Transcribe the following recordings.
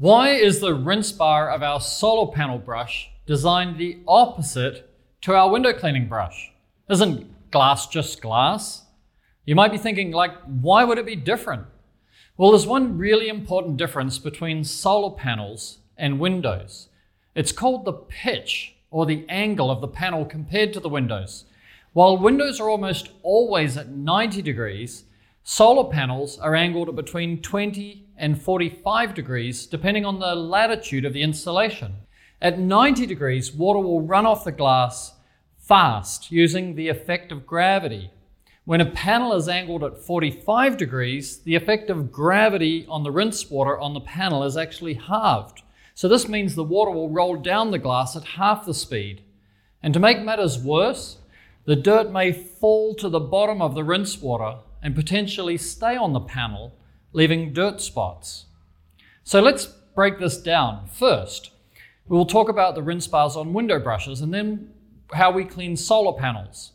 Why is the rinse bar of our solar panel brush designed the opposite to our window cleaning brush? Isn't glass just glass? You might be thinking, like, why would it be different? Well, there's one really important difference between solar panels and windows. It's called the pitch or the angle of the panel compared to the windows. While windows are almost always at 90 degrees, solar panels are angled at between 20 and 45 degrees, depending on the latitude of the installation. At 90 degrees, water will run off the glass fast using the effect of gravity. When a panel is angled at 45 degrees, the effect of gravity on the rinse water on the panel is actually halved. So this means the water will roll down the glass at half the speed. And to make matters worse, the dirt may fall to the bottom of the rinse water and potentially stay on the panel, leaving dirt spots. So let's break this down. First, we will talk about the rinse bars on window brushes and then how we clean solar panels.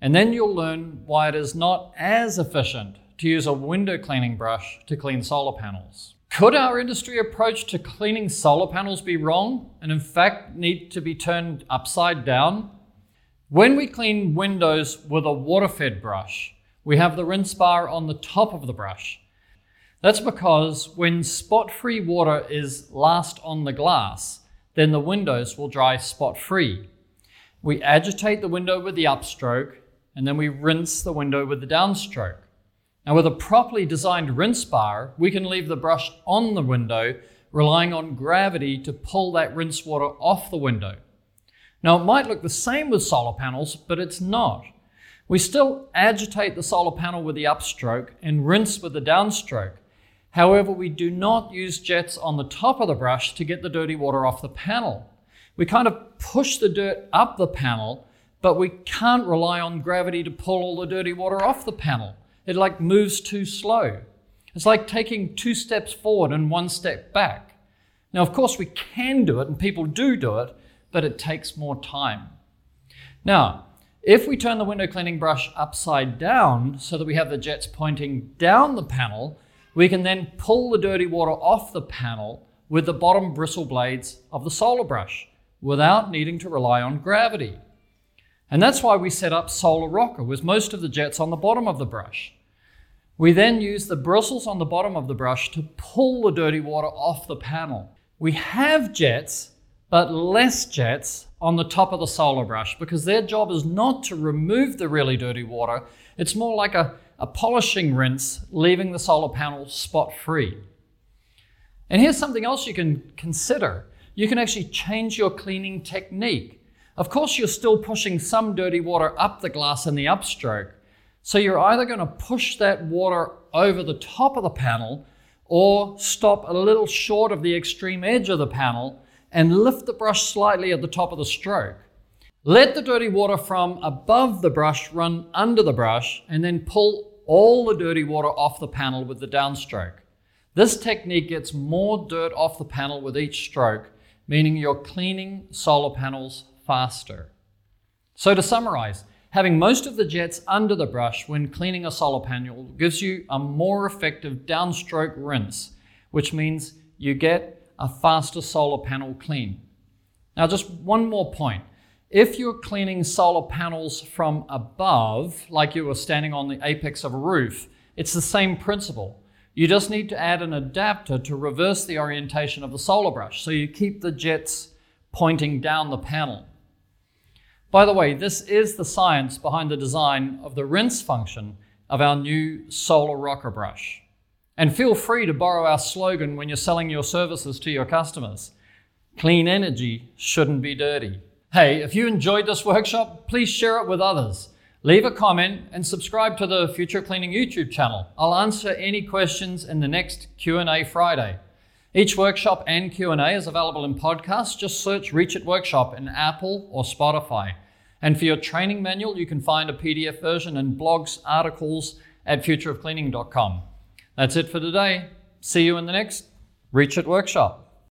And then you'll learn why it is not as efficient to use a window cleaning brush to clean solar panels. Could our industry approach to cleaning solar panels be wrong and, in fact, need to be turned upside down? When we clean windows with a water fed brush, we have the rinse bar on the top of the brush. That's because when spot free water is last on the glass, then the windows will dry spot free. We agitate the window with the upstroke and then we rinse the window with the downstroke. Now, with a properly designed rinse bar, we can leave the brush on the window, relying on gravity to pull that rinse water off the window. Now, it might look the same with solar panels, but it's not. We still agitate the solar panel with the upstroke and rinse with the downstroke. However, we do not use jets on the top of the brush to get the dirty water off the panel. We kind of push the dirt up the panel, but we can't rely on gravity to pull all the dirty water off the panel. It like moves too slow. It's like taking two steps forward and one step back. Now, of course, we can do it, and people do do it, but it takes more time. Now, if we turn the window cleaning brush upside down so that we have the jets pointing down the panel, we can then pull the dirty water off the panel with the bottom bristle blades of the solar brush without needing to rely on gravity. And that's why we set up Solar Rocker with most of the jets on the bottom of the brush. We then use the bristles on the bottom of the brush to pull the dirty water off the panel. We have jets but less jets on the top of the solar brush because their job is not to remove the really dirty water. It's more like a, a polishing rinse, leaving the solar panel spot free. And here's something else you can consider you can actually change your cleaning technique. Of course, you're still pushing some dirty water up the glass in the upstroke. So you're either going to push that water over the top of the panel or stop a little short of the extreme edge of the panel and lift the brush slightly at the top of the stroke. Let the dirty water from above the brush run under the brush and then pull all the dirty water off the panel with the downstroke. This technique gets more dirt off the panel with each stroke, meaning you're cleaning solar panels faster. So, to summarize, having most of the jets under the brush when cleaning a solar panel gives you a more effective downstroke rinse, which means you get a faster solar panel clean. Now, just one more point. If you're cleaning solar panels from above, like you were standing on the apex of a roof, it's the same principle. You just need to add an adapter to reverse the orientation of the solar brush so you keep the jets pointing down the panel. By the way, this is the science behind the design of the rinse function of our new solar rocker brush. And feel free to borrow our slogan when you're selling your services to your customers. Clean energy shouldn't be dirty. Hey, if you enjoyed this workshop, please share it with others. Leave a comment and subscribe to the Future Cleaning YouTube channel. I'll answer any questions in the next Q&A Friday. Each workshop and Q&A is available in podcasts. Just search Reach It Workshop in Apple or Spotify. And for your training manual, you can find a PDF version and blogs, articles at futureofcleaning.com. That's it for today. See you in the next Reach It workshop.